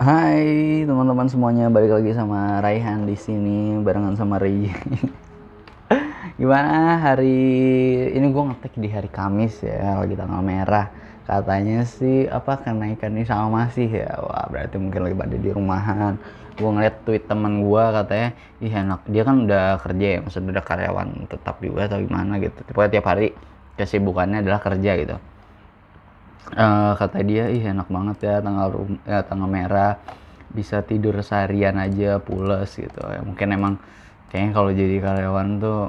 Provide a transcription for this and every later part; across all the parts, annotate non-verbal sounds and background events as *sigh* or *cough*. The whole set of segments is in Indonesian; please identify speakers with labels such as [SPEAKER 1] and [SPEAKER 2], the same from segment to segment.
[SPEAKER 1] Hai teman-teman semuanya, balik lagi sama Raihan di sini barengan sama Ri. *laughs* Gimana hari ini gue ngetek di hari Kamis ya, lagi tanggal merah. Katanya sih apa kenaikan ini sama masih ya. Wah, berarti mungkin lagi pada di rumahan. Gue ngeliat tweet teman gue katanya, ih enak. Dia kan udah kerja ya, maksudnya udah karyawan tetap juga atau gimana gitu. Pokoknya tiap hari kesibukannya adalah kerja gitu uh, kata dia ih enak banget ya tanggal rum ya, tanggal merah. Bisa tidur seharian aja pules gitu. Ya mungkin emang kayaknya kalau jadi karyawan tuh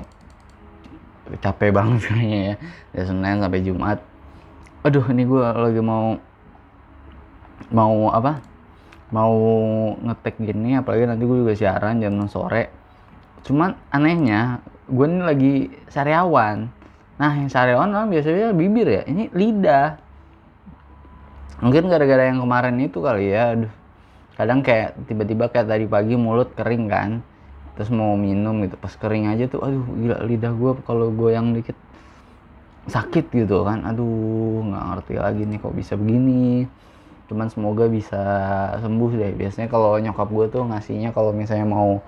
[SPEAKER 1] capek *laughs* banget kayaknya ya. Dari Senin sampai Jumat. Aduh ini gue lagi mau mau apa? Mau ngetek gini apalagi nanti gue juga siaran jam sore. Cuman anehnya gue ini lagi sariawan. Nah yang sariawan kan biasanya bibir ya ini lidah mungkin gara-gara yang kemarin itu kali ya aduh. Kadang kayak tiba-tiba kayak tadi pagi mulut kering kan terus mau minum gitu. Pas kering aja tuh aduh gila lidah gue kalau gue yang dikit sakit gitu kan. Aduh nggak ngerti lagi nih kok bisa begini. Cuman semoga bisa sembuh deh. Biasanya kalau nyokap gue tuh ngasihnya kalau misalnya mau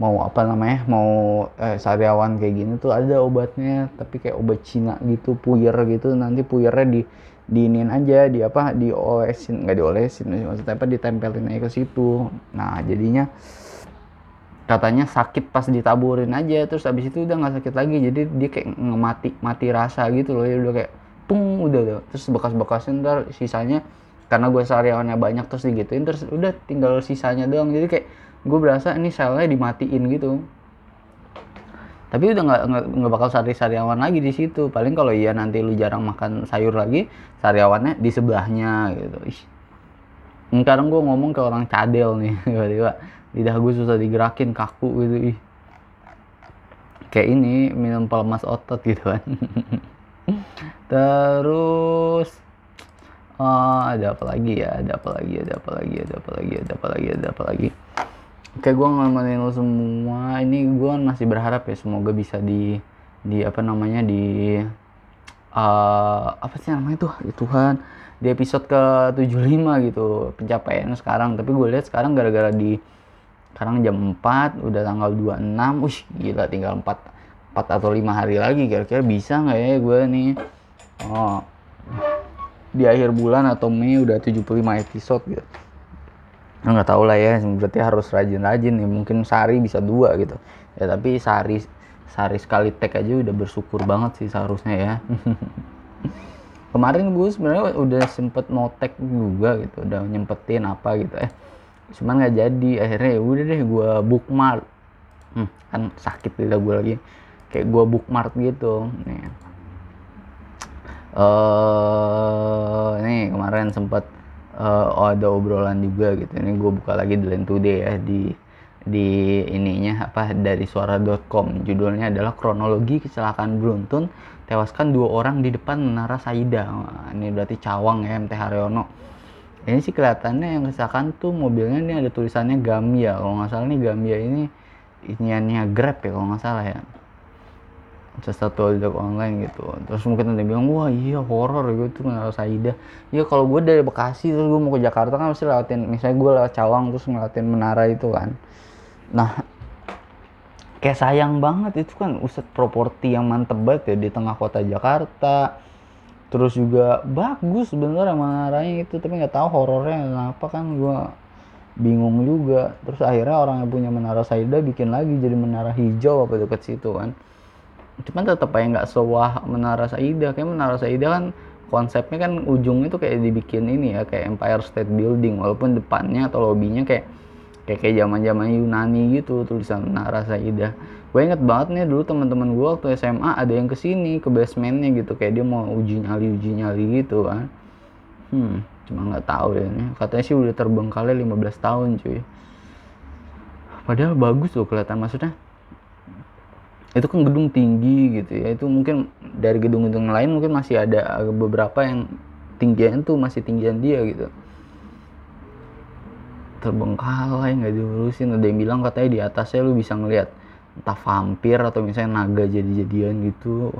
[SPEAKER 1] mau apa namanya mau eh, sariawan kayak gini tuh ada obatnya. Tapi kayak obat Cina gitu puyer gitu. Nanti puyernya di diinin aja di apa diolesin nggak diolesin maksudnya apa ditempelin aja ke situ. Nah jadinya katanya sakit pas ditaburin aja terus abis itu udah nggak sakit lagi jadi dia kayak ngemati mati rasa gitu loh ya udah kayak pung udah tuh terus bekas-bekasnya ntar sisanya karena gue sariawannya banyak terus digituin terus udah tinggal sisanya doang. Jadi kayak gue berasa ini selnya dimatiin gitu tapi udah nggak nggak bakal sari sariawan lagi di situ. Paling kalau iya nanti lu jarang makan sayur lagi sariawannya di sebelahnya gitu. Ih. sekarang gue ngomong ke orang cadel nih *laughs* tiba-tiba. Lidah gue susah digerakin kaku gitu ih. Kayak ini minum pelemas otot gitu kan. *laughs* Terus oh, ada apa lagi ya? Ada apa lagi ada apa lagi ada apa lagi ada apa lagi ada apa lagi Oke gue ngamanin lo semua ini gue masih berharap ya semoga bisa di di apa namanya di uh, apa sih namanya tuh? Ya Tuhan di episode ke 75 gitu pencapaian sekarang. Tapi gue lihat sekarang gara-gara di sekarang jam 4 udah tanggal 26 wih gila tinggal 4 4 atau 5 hari lagi. Kira-kira bisa nggak ya gue nih? Oh di akhir bulan atau Mei udah 75 episode gitu nggak tahu lah ya berarti harus rajin-rajin nih mungkin sehari bisa dua gitu. Ya tapi sehari sehari sekali tag aja udah bersyukur banget sih seharusnya ya. *laughs* Kemarin gue sebenarnya udah sempet notek juga gitu udah nyempetin apa gitu eh cuman nggak jadi akhirnya ya udah deh gue bookmark. Hmm, kan sakit lidah gue lagi. Kayak gue bookmark gitu nih. Uh, nih kemarin sempet uh, ada obrolan juga gitu. Ini gue buka lagi di Line Today ya di di ininya apa dari suara.com judulnya adalah kronologi kecelakaan beruntun tewaskan dua orang di depan menara Saida. Ini berarti Cawang ya MT Haryono. Ini sih kelihatannya yang kecelakaan tuh mobilnya ini ada tulisannya Gamia kalau nggak salah nih Gamia ini iniannya Grab ya kalau nggak salah ya satu ojek online gitu. Terus mungkin yang bilang wah iya horor gitu. Menara Saida. Ya kalau gue dari Bekasi terus gue mau ke Jakarta kan mesti lewatin misalnya gue lewat Cawang terus ngeliatin menara itu kan. Nah kayak sayang banget itu kan uset properti yang mantep banget ya di tengah kota Jakarta. Terus juga bagus sebenarnya menaranya itu tapi nggak tahu horornya kenapa kan gue bingung juga. Terus akhirnya orang yang punya menara Saida bikin lagi jadi menara hijau apa dekat situ kan cuman tetap aja nggak sewah menara Saida. Kayak menara Saida kan konsepnya kan ujungnya tuh kayak dibikin ini ya kayak Empire State Building. Walaupun depannya atau lobbynya kayak kayak kayak zaman zaman Yunani gitu tulisan menara Saida. Gue inget banget nih dulu teman-teman gue waktu SMA ada yang ke sini ke basementnya gitu. Kayak dia mau uji nyali uji nyali gitu kan. Hmm cuma nggak tahu deh ini. Katanya sih udah terbengkalai 15 tahun cuy. Padahal bagus loh kelihatan. Maksudnya itu kan gedung tinggi gitu ya. Itu mungkin dari gedung-gedung lain mungkin masih ada beberapa yang tinggian tuh masih tinggian dia gitu. Terbengkalai nggak diurusin. Ada yang bilang katanya di atasnya lu bisa ngelihat entah vampir atau misalnya naga jadi-jadian gitu.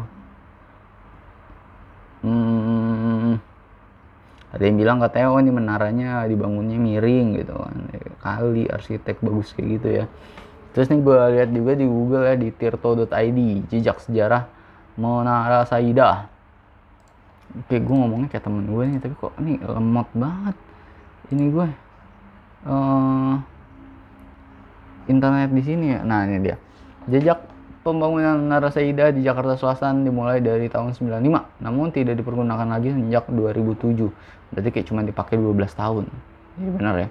[SPEAKER 1] Hmm, ada yang bilang katanya oh ini menaranya dibangunnya miring gitu kan. Kali arsitek bagus kayak gitu ya terus nih gue lihat juga di Google ya di tirto.id jejak sejarah Menara Saidah oke gue ngomongnya kayak temen gue nih tapi kok ini lemot banget ini gue uh, internet di sini ya nah ini dia jejak pembangunan Narasaidah di Jakarta Selatan dimulai dari tahun 95, namun tidak dipergunakan lagi sejak 2007. Berarti kayak cuma dipakai 12 tahun. Iya benar ya.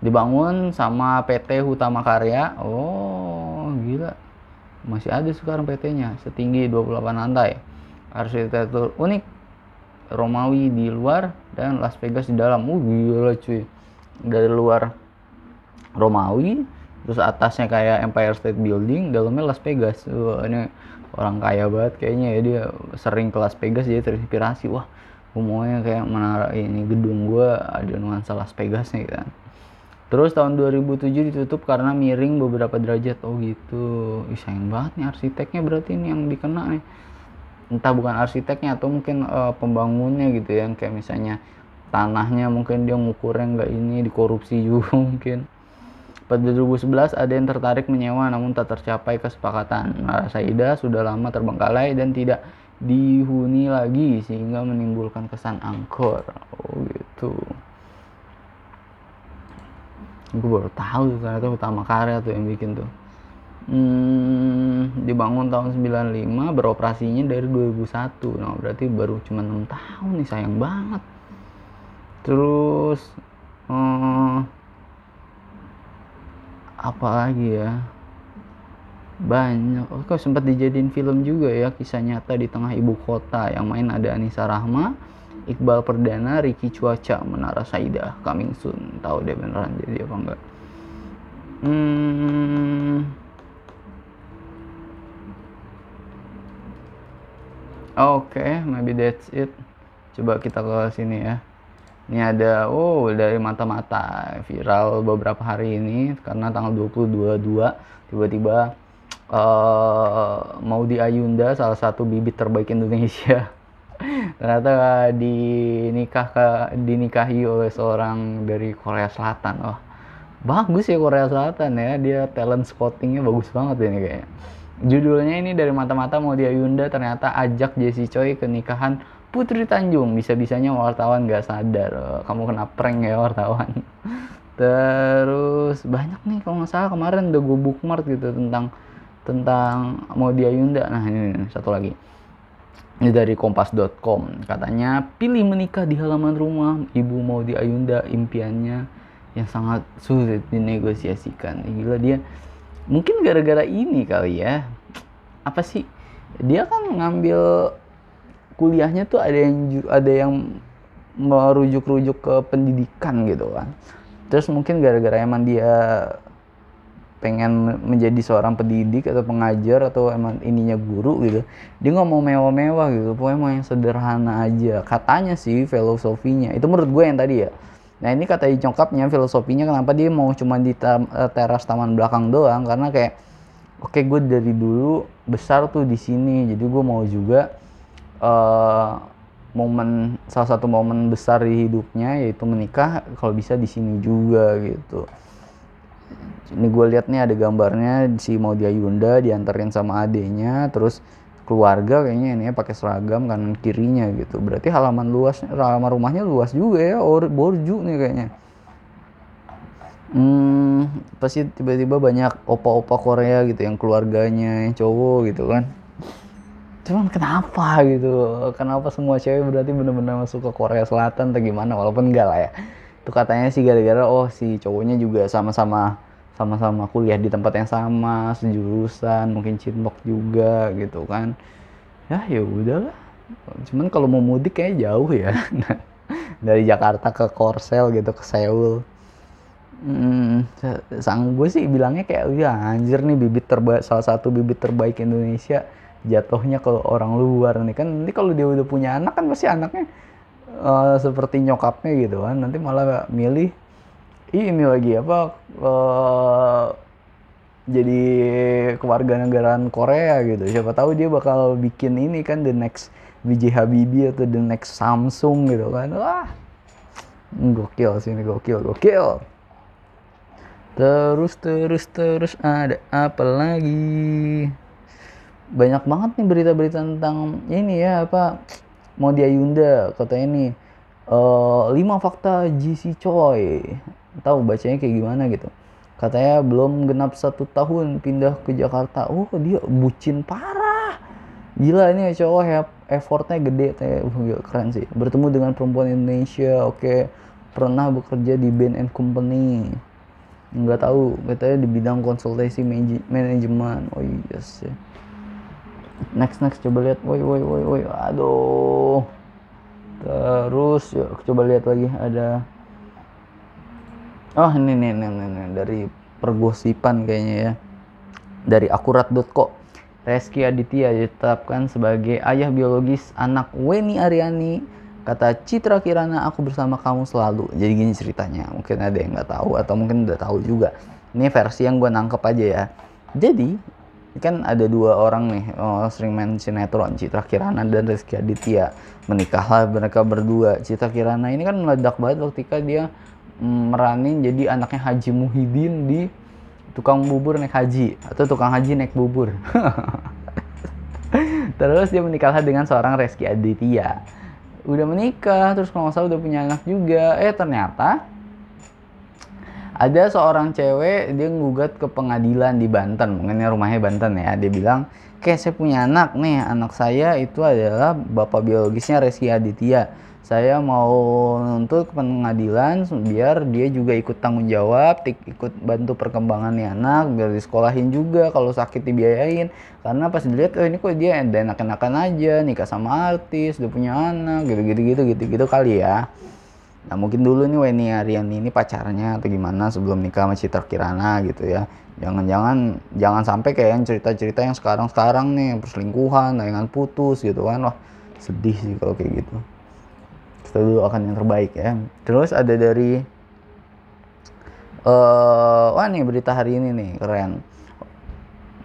[SPEAKER 1] Dibangun sama PT Hutama Karya. Oh, gila. Masih ada sekarang PT-nya, setinggi 28 lantai. Arsitektur unik, Romawi di luar dan Las Vegas di dalam. Uh, gila cuy. Dari luar Romawi, terus atasnya kayak Empire State Building dalamnya Las Vegas wah ini orang kaya banget kayaknya ya dia sering ke Las Vegas jadi terinspirasi wah gue kayak menara ini gedung gue ada nuansa Las Vegas nih kan terus tahun 2007 ditutup karena miring beberapa derajat oh gitu Ih, sayang banget nih arsiteknya berarti ini yang dikena nih entah bukan arsiteknya atau mungkin uh, pembangunnya gitu ya kayak misalnya tanahnya mungkin dia ngukurnya nggak ini dikorupsi juga *laughs* mungkin pada 2011 ada yang tertarik menyewa namun tak tercapai kesepakatan. Nara Saida sudah lama terbengkalai dan tidak dihuni lagi sehingga menimbulkan kesan angkor. Oh gitu. Gue baru tahu ternyata utama karya tuh yang bikin tuh. Hmm, dibangun tahun 95, beroperasinya dari 2001. Nah, berarti baru cuma 6 tahun nih, sayang banget. Terus hmm, apa lagi ya banyak oh kok sempat dijadiin film juga ya kisah nyata di tengah ibu kota yang main ada Anissa Rahma Iqbal Perdana Ricky Cuaca Menara Saida coming soon. Tahu deh beneran jadi apa enggak? Hmm. Oke okay, maybe that's it. Coba kita ke sini ya. Ini ada oh dari mata-mata. Viral beberapa hari ini karena tanggal 22 tiba-tiba uh, mau di Ayunda salah satu bibit terbaik Indonesia *laughs* ternyata dinikah ke, dinikahi oleh seorang dari Korea Selatan. Oh bagus ya Korea Selatan ya. Dia talent scoutingnya bagus banget ini kayaknya. Judulnya ini dari mata-mata mau di Ayunda ternyata ajak Jessie Choi ke nikahan Putri Tanjung. Bisa-bisanya wartawan gak sadar oh, kamu kena prank ya wartawan. *laughs* Terus banyak nih kalau nggak salah kemarin udah gue bookmark gitu tentang tentang mau dia Yunda nah ini, ini satu lagi ini dari kompas.com katanya pilih menikah di halaman rumah. Ibu mau di Ayunda impiannya yang sangat sulit dinegosiasikan. Gila dia. Mungkin gara-gara ini kali ya. Apa sih? Dia kan ngambil kuliahnya tuh ada yang ada yang merujuk-rujuk ke pendidikan gitu kan. Terus mungkin gara-gara emang dia pengen menjadi seorang pendidik atau pengajar atau emang ininya guru gitu dia nggak mau mewah-mewah gitu pokoknya mau yang sederhana aja. Katanya sih filosofinya itu menurut gue yang tadi ya. Nah ini kata nyokapnya filosofinya kenapa dia mau cuma di eh, teras taman belakang doang? Karena kayak oke okay, gue dari dulu besar tuh di sini jadi gue mau juga uh, momen salah satu momen besar di hidupnya yaitu menikah kalau bisa di sini juga gitu ini gue lihat nih ada gambarnya si Maudia Yunda diantarin sama adenya terus keluarga kayaknya ini ya pakai seragam kanan kirinya gitu. Berarti halaman luas halaman rumahnya luas juga ya or borju nih kayaknya. Hmm pasti tiba-tiba banyak opa-opa Korea gitu yang keluarganya yang cowok gitu kan. Cuman kenapa gitu? Kenapa semua cewek berarti bener-bener masuk ke Korea Selatan atau gimana? Walaupun enggak lah ya. Itu katanya sih gara-gara oh si cowoknya juga sama-sama sama-sama kuliah di tempat yang sama sejurusan mungkin cinlok juga gitu kan. Ya ya udahlah. Cuman kalau mau mudik kayak jauh ya. *laughs* Dari Jakarta ke Korsel gitu ke Seoul. Hmm, sang gue sih bilangnya kayak ya anjir nih bibit terbaik salah satu bibit terbaik Indonesia. Jatuhnya ke orang luar nih. Kan nanti kalau dia udah punya anak kan pasti anaknya uh, seperti nyokapnya gitu kan. Nanti malah milih ini lagi apa uh, jadi keluarga negaraan Korea gitu. Siapa tahu dia bakal bikin ini kan the next BJ Habibie atau the next Samsung gitu kan. Wah gokil sini gokil gokil. Terus terus terus ada apa lagi? Banyak banget nih berita-berita tentang ini ya apa mau di Ayunda katanya ini uh, lima fakta GC Choi tahu bacanya kayak gimana gitu. Katanya belum genap satu tahun pindah ke Jakarta. Oh dia bucin parah. Gila ini cowok. Ya effortnya gede kayak keren sih. Bertemu dengan perempuan Indonesia oke. Pernah bekerja di band and company. Nggak tahu katanya di bidang konsultasi manajemen. Oh iya yes. next next coba lihat. Woi woi woi woi. Aduh. Terus yuk coba lihat lagi. Ada oh ini nih, nih, nih, nih. dari pergosipan kayaknya ya. Dari akurat.co Reski Aditya ditetapkan sebagai ayah biologis anak Weni Aryani. Kata Citra Kirana aku bersama kamu selalu. Jadi gini ceritanya. Mungkin ada yang nggak tahu atau mungkin udah tahu juga. Ini versi yang gue nangkep aja ya. Jadi kan ada dua orang nih oh, sering main sinetron Citra Kirana dan Rizky Aditya. Menikahlah mereka berdua. Citra Kirana ini kan meledak banget ketika dia meranin jadi anaknya Haji Muhyiddin di tukang bubur naik haji atau tukang haji naik bubur. *laughs* Terus dia menikahlah dengan seorang Rizky Aditya. Udah menikah terus kalau nggak salah udah punya anak juga. Eh ternyata ada seorang cewek dia ngugat ke pengadilan di Banten. Mungkin rumahnya Banten ya. Dia bilang kayak saya punya anak nih. Anak saya itu adalah bapak biologisnya Reski Aditya saya mau nuntut ke pengadilan biar dia juga ikut tanggung jawab, ikut bantu perkembangan nih anak, biar disekolahin juga kalau sakit dibiayain. Karena pas dilihat oh ini kok dia enak-enakan aja, nikah sama artis, udah punya anak, gitu-gitu gitu gitu-gitu kali ya. Nah mungkin dulu nih Weni Ariani ini pacarnya atau gimana sebelum nikah sama Citra Kirana gitu ya. Jangan-jangan jangan sampai kayak yang cerita-cerita yang sekarang-sekarang nih perselingkuhan, dengan putus gitu kan. Wah sedih sih kalau kayak gitu selalu akan yang terbaik ya. Terus ada dari uh, wah nih berita hari ini nih keren.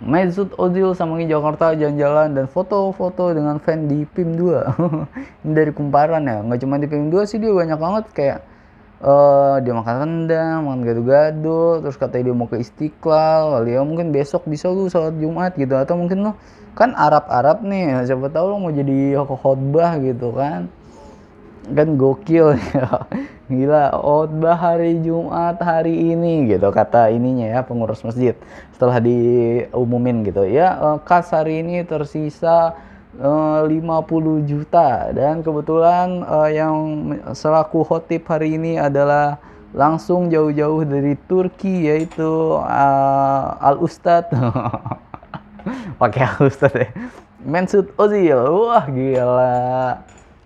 [SPEAKER 1] Mesut Ozil sama Jakarta jalan-jalan dan foto-foto dengan fan di PIM 2 *laughs* ini dari kumparan ya. Nggak cuma di PIM 2 sih dia banyak banget. Kayak uh, dia makan rendang, makan gado-gado, terus katanya dia mau ke Istiqlal, kali ya mungkin besok bisa lu sholat Jumat gitu. Atau mungkin lo kan Arab-Arab nih, siapa tahu lo mau jadi khotbah gitu kan kan gokil ya. *laughs* Gila khotbah hari Jumat hari ini gitu kata ininya ya pengurus masjid. Setelah diumumin gitu. Ya eh, kas hari ini tersisa 50 eh, juta. Dan kebetulan uh, yang selaku khotib hari ini adalah langsung jauh-jauh dari Turki yaitu uh, Al Ustad *laughs* pakai Al Ustad ya. Mensut Ozil. Wah gila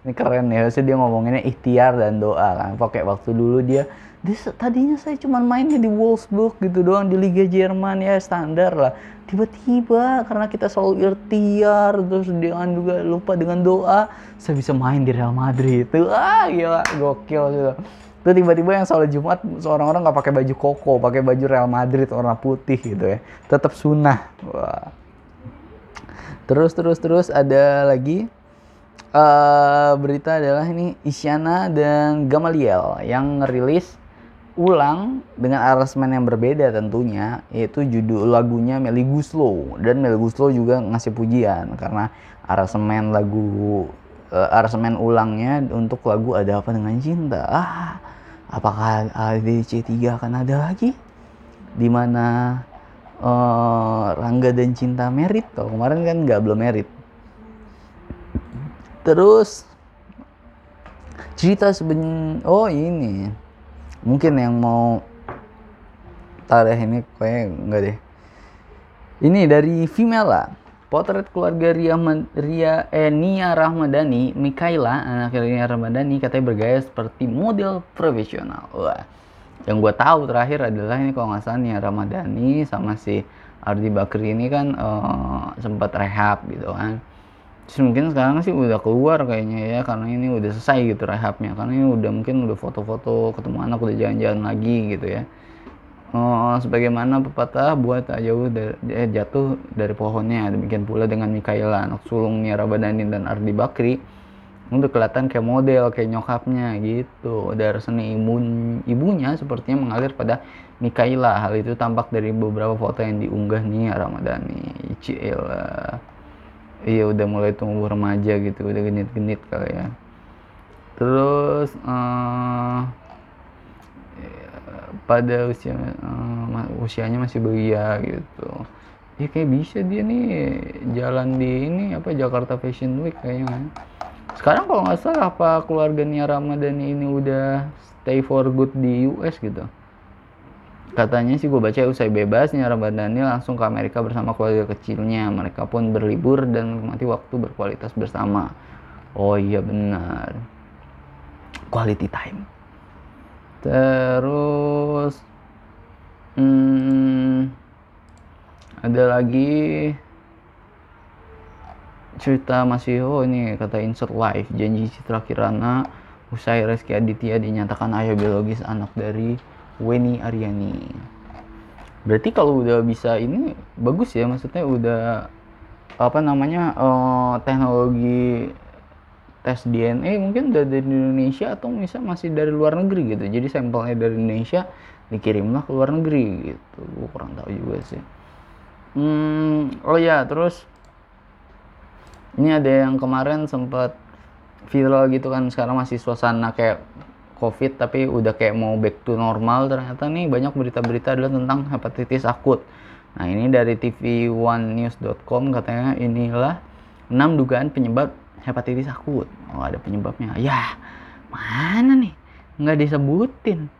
[SPEAKER 1] ini keren ya sih dia ngomonginnya ikhtiar dan doa kan. Pakai waktu dulu dia dia tadinya saya cuma mainnya di Wolfsburg gitu doang di Liga Jerman ya standar lah. Tiba-tiba karena kita selalu ikhtiar terus dengan juga lupa dengan doa saya bisa main di Real Madrid. Itu ah gila gokil gitu itu. Tiba-tiba yang sholat Jumat seorang orang nggak pakai baju koko pakai baju Real Madrid warna putih gitu ya. Tetap sunnah. Wah. Terus terus terus ada lagi uh, berita adalah ini Isyana dan Gamaliel yang ngerilis ulang dengan aransemen yang berbeda tentunya yaitu judul lagunya Meli Guslo dan Meli Guslo juga ngasih pujian karena aransemen lagu uh, aransemen ulangnya untuk lagu ada apa dengan cinta. Ah apakah ADC 3 akan ada lagi? Di mana uh, Rangga dan Cinta merit? Kalau kemarin kan nggak belum merit terus cerita seben oh ini mungkin yang mau tarik ini kayak enggak deh. Ini dari Vimela potret keluarga Ria, Ria eh, Nia Rahmadani Mikaela anak Nia Rahmadani katanya bergaya seperti model profesional. Wah yang gue tahu terakhir adalah ini kalau nggak salah Nia Rahmadani sama si Ardi Bakri ini kan uh, sempat rehab gitu kan Mungkin sekarang sih udah keluar kayaknya ya karena ini udah selesai gitu rehabnya. Karena ini udah mungkin udah foto-foto ketemu anak udah jalan-jalan lagi gitu ya. Oh, sebagaimana pepatah buat jauh dari, eh, jatuh dari pohonnya. Demikian pula dengan Mikaela anak sulung Nia Rabadani dan Ardi Bakri. Untuk kelihatan kayak model kayak nyokapnya gitu. Darah seni imun ibunya sepertinya mengalir pada Mikaela. Hal itu tampak dari beberapa foto yang diunggah nih Ramadhani. Cila iya udah mulai tumbuh remaja gitu udah genit-genit kali ya. Terus uh, pada usia uh, usianya masih belia gitu. Ya kayak bisa dia nih jalan di ini apa Jakarta Fashion Week kayaknya kan sekarang kalau nggak salah apa keluarganya Ramadhani ini udah stay for good di US gitu katanya sih gue baca usai bebasnya Ramadhani langsung ke Amerika bersama keluarga kecilnya. Mereka pun berlibur dan menikmati waktu berkualitas bersama. Oh iya benar. Quality time. Terus hmm, ada lagi cerita masih oh ini kata insert live janji Citra Kirana usai Reski Aditya dinyatakan ayah biologis anak dari Weni Aryani. Berarti kalau udah bisa ini bagus ya maksudnya udah apa namanya uh, teknologi tes DNA mungkin udah dari Indonesia atau bisa masih dari luar negeri gitu. Jadi sampelnya dari Indonesia dikirimlah ke luar negeri gitu. Gue kurang tahu juga sih. Hmm, oh ya terus ini ada yang kemarin sempat viral gitu kan sekarang masih suasana kayak covid tapi udah kayak mau back to normal ternyata nih banyak berita-berita adalah tentang hepatitis akut. Nah ini dari tv1news.com katanya inilah 6 dugaan penyebab hepatitis akut. Oh ada penyebabnya. Ya mana nih? Nggak disebutin.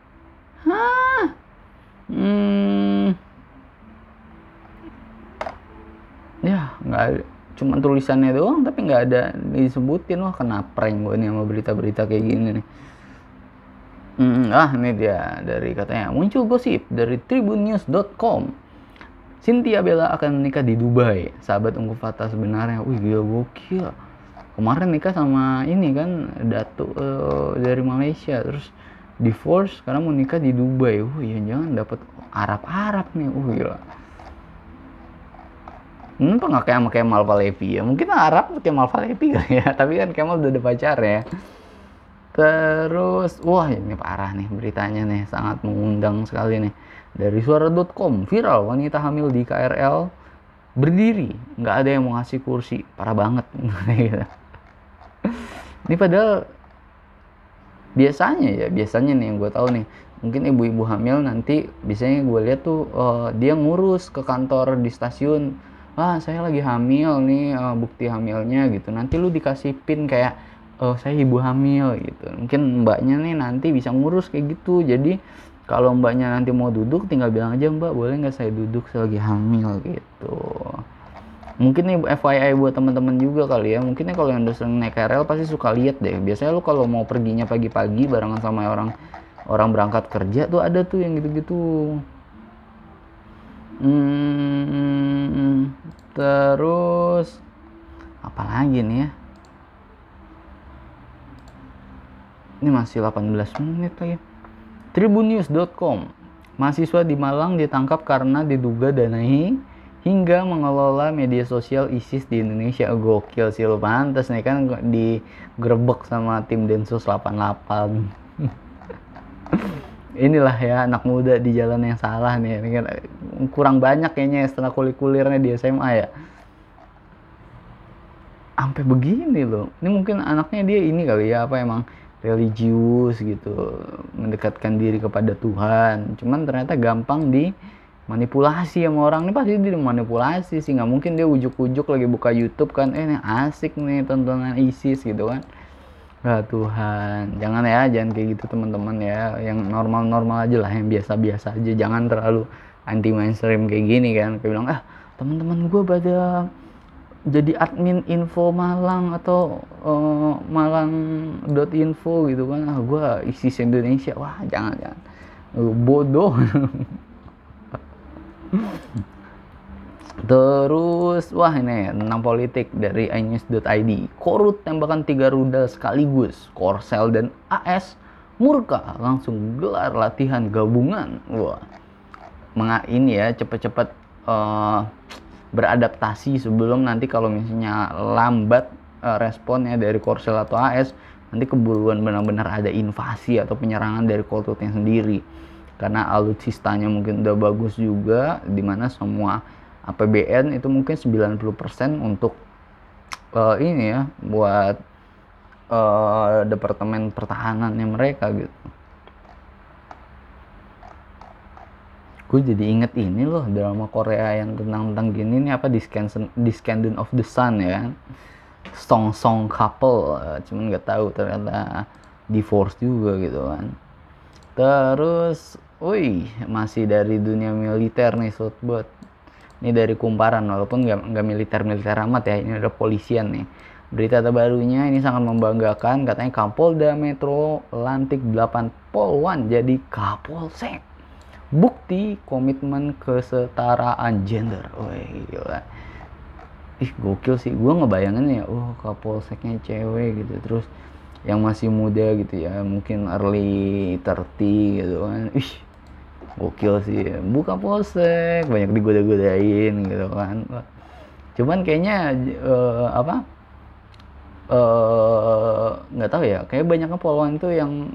[SPEAKER 1] Hah? Hmm. Ya, nggak cuma tulisannya doang tapi nggak ada disebutin. Wah kena prank gue nih sama berita-berita kayak gini nih hmm, ah ini dia dari katanya. Muncul gosip dari tribunnews.com Cynthia Bella akan menikah di Dubai. Sahabat Unggu Fata sebenarnya wih gila gokil. Kemarin nikah sama ini kan datu uh, dari Malaysia. Terus divorce sekarang mau nikah di Dubai. Wah ya jangan dapat Arab-Arab nih. Wah gila. Hmm, nggak kayak sama Kemal Palevi ya? Mungkin Arab Kemal Palevi kali ya, *laughs* tapi kan Kemal udah ada pacar ya. Terus, wah ini parah nih beritanya nih, sangat mengundang sekali nih. Dari suara.com, viral wanita hamil di KRL berdiri, nggak ada yang mau ngasih kursi, parah banget. *laughs* ini padahal biasanya ya, biasanya nih yang gue tahu nih, mungkin ibu-ibu hamil nanti biasanya gue lihat tuh uh, dia ngurus ke kantor di stasiun. Ah saya lagi hamil nih uh, bukti hamilnya gitu. Nanti lu dikasih pin kayak oh saya ibu hamil gitu. Mungkin mbaknya nih nanti bisa ngurus kayak gitu. Jadi kalau mbaknya nanti mau duduk tinggal bilang aja mbak boleh nggak saya duduk? Saya hamil gitu. Mungkin nih FYI buat teman-teman juga kali ya. Mungkin kalau yang udah sering naik KRL pasti suka lihat deh. Biasanya lu kalau mau perginya pagi-pagi barengan sama orang orang berangkat kerja tuh ada tuh yang gitu-gitu. Hmm, terus apa lagi nih ya? Ini masih 18 menit lagi. Tribunnews.com Mahasiswa di Malang ditangkap karena diduga danai hingga mengelola media sosial ISIS di Indonesia. Gokil sih lo pantas nih kan digerebek sama tim Densus 88. *laughs* inilah ya anak muda di jalan yang salah nih kan kurang banyak kayaknya setelah kulit kulirnya di SMA ya sampai begini loh ini mungkin anaknya dia ini kali ya apa emang religius gitu mendekatkan diri kepada Tuhan cuman ternyata gampang di manipulasi sama orang ini pasti dia manipulasi sih nggak mungkin dia ujuk-ujuk lagi buka YouTube kan eh ini asik nih tontonan ISIS gitu kan Ya Tuhan, jangan ya, jangan kayak gitu teman-teman ya. Yang normal-normal aja lah, yang biasa-biasa aja. Jangan terlalu anti mainstream kayak gini kan. Kayak bilang, ah teman-teman gue pada jadi admin info Malang atau uh, malang.info gitu kan. Ah gue isi Indonesia. Wah jangan jangan. Bodoh. *laughs* Terus, wah ini tentang politik dari inews.id. Korut tembakan tiga rudal sekaligus. Korsel dan AS murka langsung gelar latihan gabungan. Wah, Menga ini ya cepet-cepet uh, beradaptasi sebelum nanti kalau misalnya lambat uh, responnya dari Korsel atau AS nanti keburuan benar-benar ada invasi atau penyerangan dari Koltutnya sendiri. Karena alutsistanya mungkin udah bagus juga di mana semua APBN itu mungkin 90% untuk uh, ini ya buat uh, departemen pertahanannya mereka gitu gue jadi inget ini loh drama Korea yang tentang tentang gini nih apa Descendant of the Sun ya song song couple eh, cuman nggak tahu ternyata divorce juga gitu kan. Terus wih masih dari dunia militer nih buat ini dari kumparan walaupun nggak militer militer amat ya ini ada polisian nih. Berita terbarunya ini sangat membanggakan katanya Kapolda Metro Lantik 8 Polwan jadi Kapolsek bukti komitmen kesetaraan gender. Wih, gila. Ih, gokil sih. Gue ngebayangin ya, oh kapolseknya cewek gitu. Terus yang masih muda gitu ya, mungkin early 30 gitu kan. Ih, gokil sih. Buka polsek, banyak digoda-godain gitu kan. Cuman kayaknya uh, apa? Eh, nggak uh, tahu ya kayak banyak polwan itu yang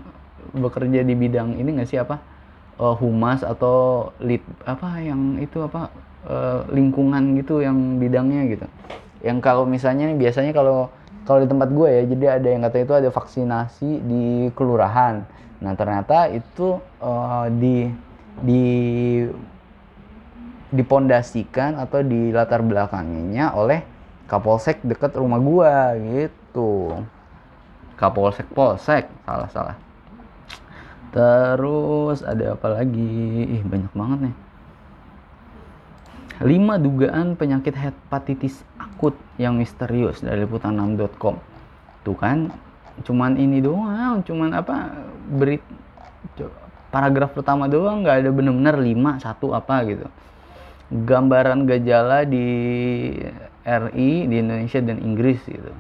[SPEAKER 1] bekerja di bidang ini nggak sih apa uh, humas atau lead apa yang itu apa uh, lingkungan gitu yang bidangnya gitu. Yang kalau misalnya nih biasanya kalau kalau di tempat gue ya jadi ada yang kata itu ada vaksinasi di kelurahan. Nah ternyata itu uh, di di dipondasikan atau di latar belakangnya oleh kapolsek dekat rumah gua gitu. Kapolsek polsek salah salah Terus ada apa lagi? Ih, banyak banget nih. 5 dugaan penyakit hepatitis akut yang misterius dari liputan6.com. Tuh kan, cuman ini doang, cuman apa berit paragraf pertama doang nggak ada bener-bener 5 satu apa gitu. Gambaran gejala di RI di Indonesia dan Inggris gitu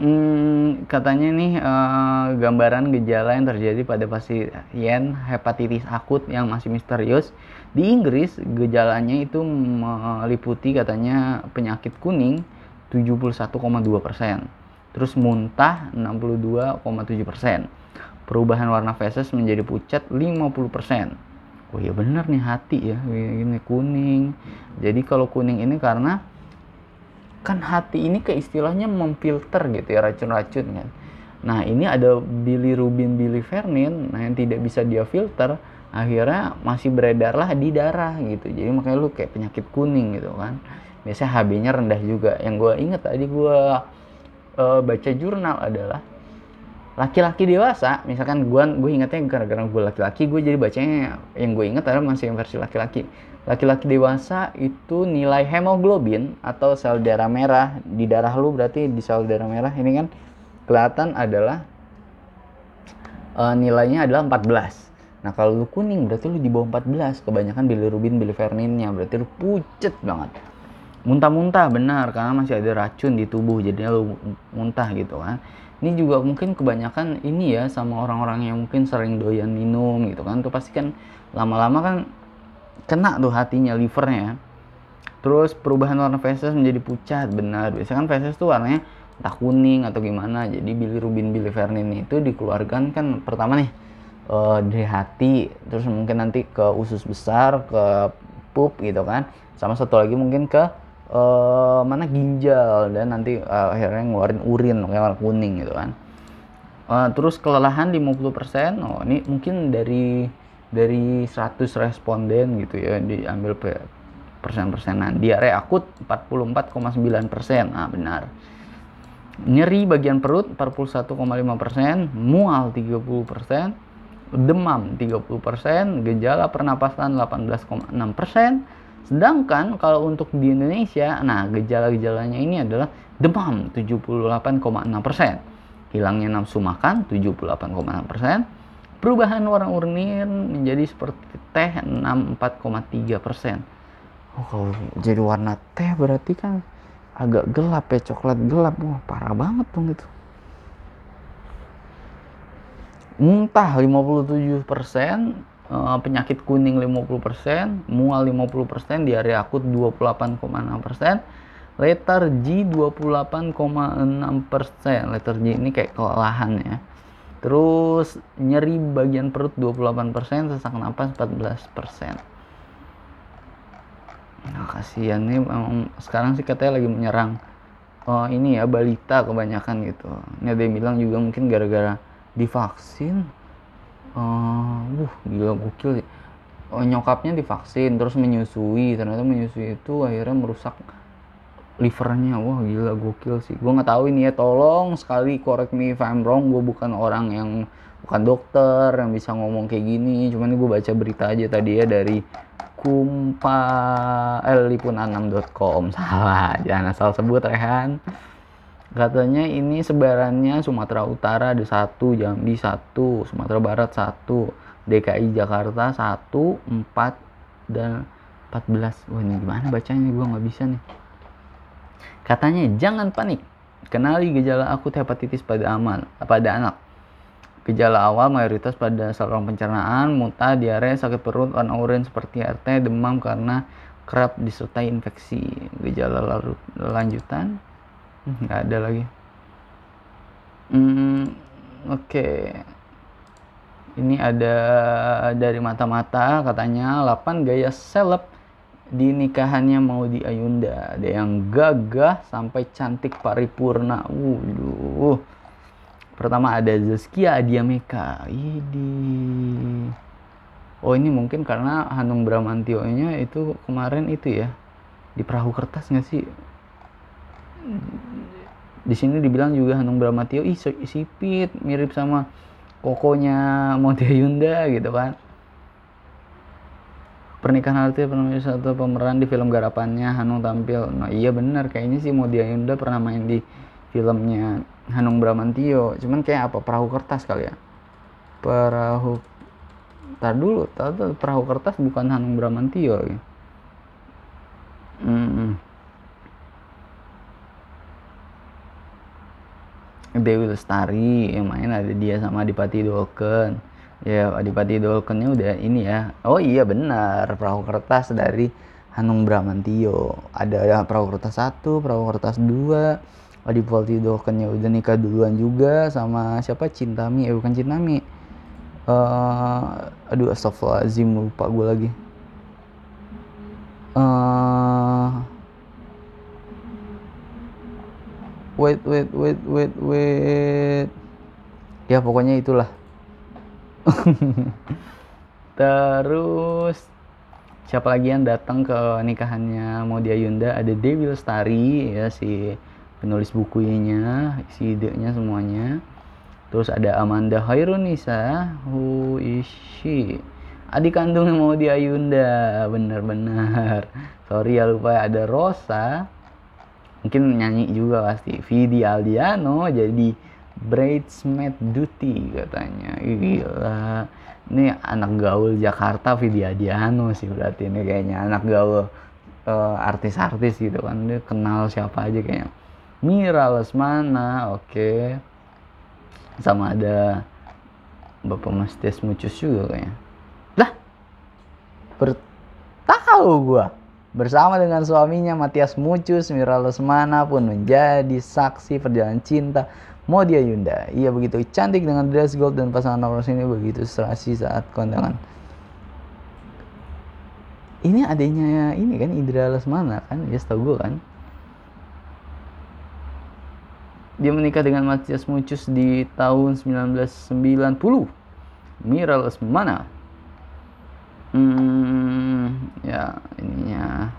[SPEAKER 1] Hmm, katanya nih uh, gambaran gejala yang terjadi pada pasien hepatitis akut yang masih misterius di Inggris gejalanya itu meliputi katanya penyakit kuning 71,2 persen, terus muntah 62,7 persen, perubahan warna feses menjadi pucat 50 persen. Oh iya bener nih hati ya ini kuning. Jadi kalau kuning ini karena kan hati ini ke istilahnya memfilter gitu ya racun-racun kan. Nah ini ada bilirubin bilivernin, nah yang tidak bisa dia filter, akhirnya masih beredarlah di darah gitu. Jadi makanya lu kayak penyakit kuning gitu kan. Biasanya HB-nya rendah juga. Yang gue inget tadi gue uh, baca jurnal adalah laki-laki dewasa, misalkan gue gue ingetnya gara-gara gue laki-laki, gue jadi bacanya yang gue inget adalah masih yang versi laki-laki laki-laki dewasa itu nilai hemoglobin atau sel darah merah. Di darah lu berarti di sel darah merah ini kan kelihatan adalah uh, nilainya adalah 14 nah kalau lu kuning berarti lu di bawah 14 kebanyakan bilirubin biliverninnya berarti lu pucet banget. Muntah-muntah benar karena masih ada racun di tubuh jadinya lu muntah gitu kan. Ini juga mungkin kebanyakan ini ya sama orang-orang yang mungkin sering doyan minum gitu kan. Tuh pasti kan lama-lama kan kena tuh hatinya livernya terus perubahan warna feses menjadi pucat benar. Biasanya kan feses tuh warnanya entah kuning atau gimana. Jadi bilirubin bilivernin itu dikeluarkan kan pertama nih uh, dari hati terus mungkin nanti ke usus besar ke pup gitu kan. Sama satu lagi mungkin ke uh, mana ginjal. Dan nanti uh, akhirnya ngeluarin urin kayak warna kuning gitu kan. Uh, terus kelelahan 50% oh ini mungkin dari dari 100 responden gitu ya diambil persen-persenan. Diare akut 44,9 persen. Nah benar. Nyeri bagian perut 41,5 persen mual 30 persen demam 30 persen gejala pernapasan 18,6 persen. Sedangkan kalau untuk di Indonesia nah gejala-gejalanya ini adalah demam 78,6 persen. Hilangnya nafsu makan 78,6 persen Perubahan warna urnin menjadi seperti teh 64,3 persen. Oh, kalau jadi warna teh berarti kan agak gelap ya, coklat gelap. Wah, parah banget dong itu. Muntah 57 persen, eh, penyakit kuning 50 persen, mual 50 persen, diare akut 28,6 persen, letter G 28,6 persen letter G ini kayak kelelahan ya terus nyeri bagian perut 28 persen sesak napas 14 persen. Nah kasihan nih memang sekarang sih katanya lagi menyerang. Oh, ini ya balita kebanyakan gitu. Ini ada yang bilang juga mungkin gara-gara divaksin. Uh, uh gila gokil oh, nyokapnya divaksin terus menyusui. Ternyata menyusui itu akhirnya merusak livernya. Wah gila gokil sih. Gue nggak tahu ini ya. Tolong sekali correct me if I'm wrong. Gue bukan orang yang bukan dokter yang bisa ngomong kayak gini. Cuman gue baca berita aja tadi ya dari kumpa lipunan6.com *laughs* salah jangan asal sebut Rehan. Katanya ini sebarannya Sumatera Utara ada satu Jambi satu Sumatera Barat satu DKI Jakarta satu empat dan 14 wah ini gimana bacanya? Gue nggak bisa nih katanya jangan panik kenali gejala akut hepatitis pada aman pada anak Gejala awal mayoritas pada saluran pencernaan, muntah, diare, sakit perut, warna oranye seperti RT, demam karena kerap disertai infeksi. Gejala larut, lanjutan hmm, nggak ada lagi. Hmm, Oke, okay. ini ada dari mata-mata katanya 8 gaya seleb di nikahannya mau di Ayunda. Ada yang gagah sampai cantik paripurna. Wuduh Pertama ada Zaskia Adiameka. Ini. Oh ini mungkin karena Hanung Bramantio-nya itu kemarin itu ya di perahu kertas nggak sih? Di sini dibilang juga Hanung Bramantio ih sipit mirip sama kokonya Monte Yunda gitu kan. Pernikahan artis pernah satu pemeran di film garapannya Hanung tampil. Nah iya benar kayaknya sih Modia Yunda pernah main di filmnya Hanung Bramantio cuman kayak apa perahu kertas kali ya perahu tar dulu tar perahu kertas bukan Hanung Bramantio ya. Hmm. Dewi Lestari yang main ada dia sama Adipati Dolken ya Adipati Dolkennya udah ini ya. Oh iya benar. Perahu kertas dari Hanung Bramantio. Ada, ada perahu kertas satu perahu kertas dua. Adi Valtidokennya udah nikah duluan juga sama siapa? Cintami. Eh bukan Cintami. Uh, aduh astagfirullahaladzim lupa gue lagi. Uh, wait wait wait wait wait. Ya pokoknya itulah *laughs* terus siapa lagi yang datang ke nikahannya Modia Yunda? Ada Dewi Lestari ya si penulis bukunya isi idenya semuanya. Terus ada Amanda Hairunisa who is she? Adik kandungnya mau di Ayunda bener-bener *laughs* sorry ya lupa. Ada Rosa mungkin nyanyi juga pasti. Vidi Aldiano jadi bridesmaid duty katanya. Gila. Ini anak gaul Jakarta Vidi Aldiano sih berarti ini kayaknya. Anak gaul uh, artis-artis gitu kan. Dia kenal siapa aja kayaknya. Mira Lesmana oke. Okay. sama ada Bapak Mas Desmucus juga kayaknya. Lah bertahu gua bersama dengan suaminya Matias Mucus Mira Lesmana pun menjadi saksi perjalanan cinta Modia Yunda ia begitu cantik dengan dress gold dan pasangan nomor ini begitu serasi saat kondangan ini adanya ini kan Indra Lesmana kan ya setahu gue kan Dia menikah dengan Matias Mucus di tahun 1990. Mira Lesmana. Hmm, ya ininya.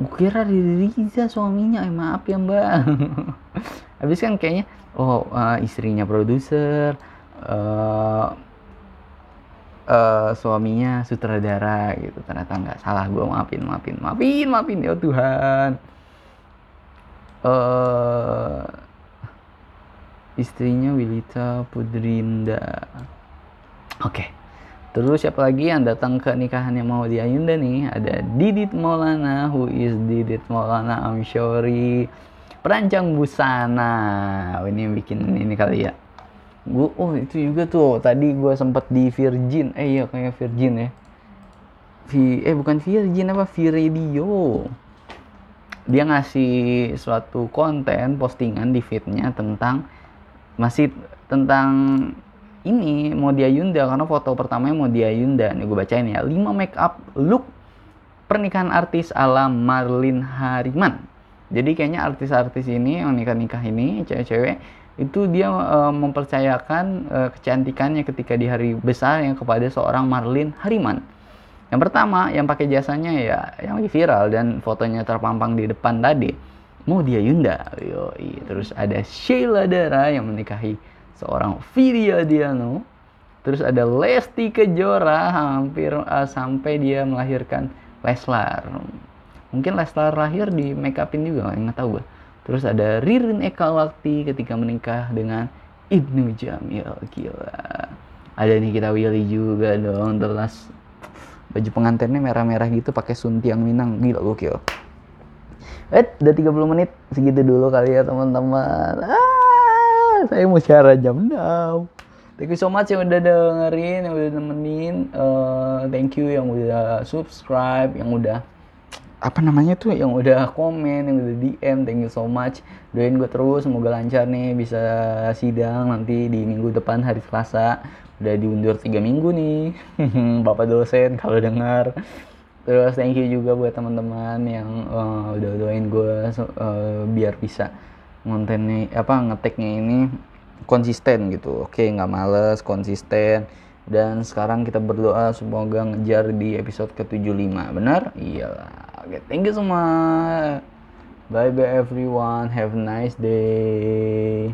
[SPEAKER 1] Gue kira Riza suaminya, eh maaf ya mbak. *laughs* Habis kan kayaknya, oh uh, istrinya produser, uh, uh, suaminya sutradara gitu. Ternyata nggak salah, gue maafin, maafin, maafin, maafin ya Tuhan uh, istrinya Wilita Pudrinda. Oke. Okay. Terus siapa lagi yang datang ke nikahan yang mau di Ayunda nih? Ada Didit Maulana, who is Didit Maulana? I'm sorry. Perancang busana. Oh, ini bikin ini kali ya. Gue, oh itu juga tuh. Tadi gue sempet di Virgin. Eh iya kayak Virgin ya. Vi, eh bukan Virgin apa Viradio dia ngasih suatu konten postingan di feednya tentang masih tentang ini mau dia Yunda karena foto pertamanya mau dia Yunda nih gue bacain ya 5 make up look pernikahan artis ala Marlin Hariman jadi kayaknya artis-artis ini yang nikah-nikah ini cewek-cewek itu dia e, mempercayakan e, kecantikannya ketika di hari besar yang kepada seorang Marlin Hariman yang pertama, yang pakai jasanya ya yang lagi viral dan fotonya terpampang di depan tadi. Mau dia Yunda. Yoi. Terus ada Sheila Dara yang menikahi seorang Vidya Diano. Terus ada Lesti Kejora hampir uh, sampai dia melahirkan Leslar. Mungkin Leslar lahir di make upin juga, nggak tahu gue. Terus ada Ririn Eka Wakti ketika menikah dengan Ibnu Jamil. Gila. Ada nih kita Willy juga dong. Terus baju pengantinnya merah-merah gitu pakai suntiang Minang gila gokil Eh, udah 30 menit segitu dulu kali ya teman-teman. Ah, saya mau cara jam now. Thank you so much yang udah dengerin, yang udah nemenin. Uh, thank you yang udah subscribe, yang udah apa namanya tuh, yang udah komen, yang udah DM. Thank you so much. Doain gue terus, semoga lancar nih bisa sidang nanti di minggu depan hari Selasa udah diundur tiga minggu nih *laughs* bapak dosen kalau dengar terus thank you juga buat teman-teman yang uh, udah doain gue uh, biar bisa kontennya apa ngeteknya ini konsisten gitu. Oke nggak males konsisten. Dan sekarang kita berdoa semoga ngejar di episode ke-75 benar? Iyalah oke thank you semua bye bye everyone. Have a nice day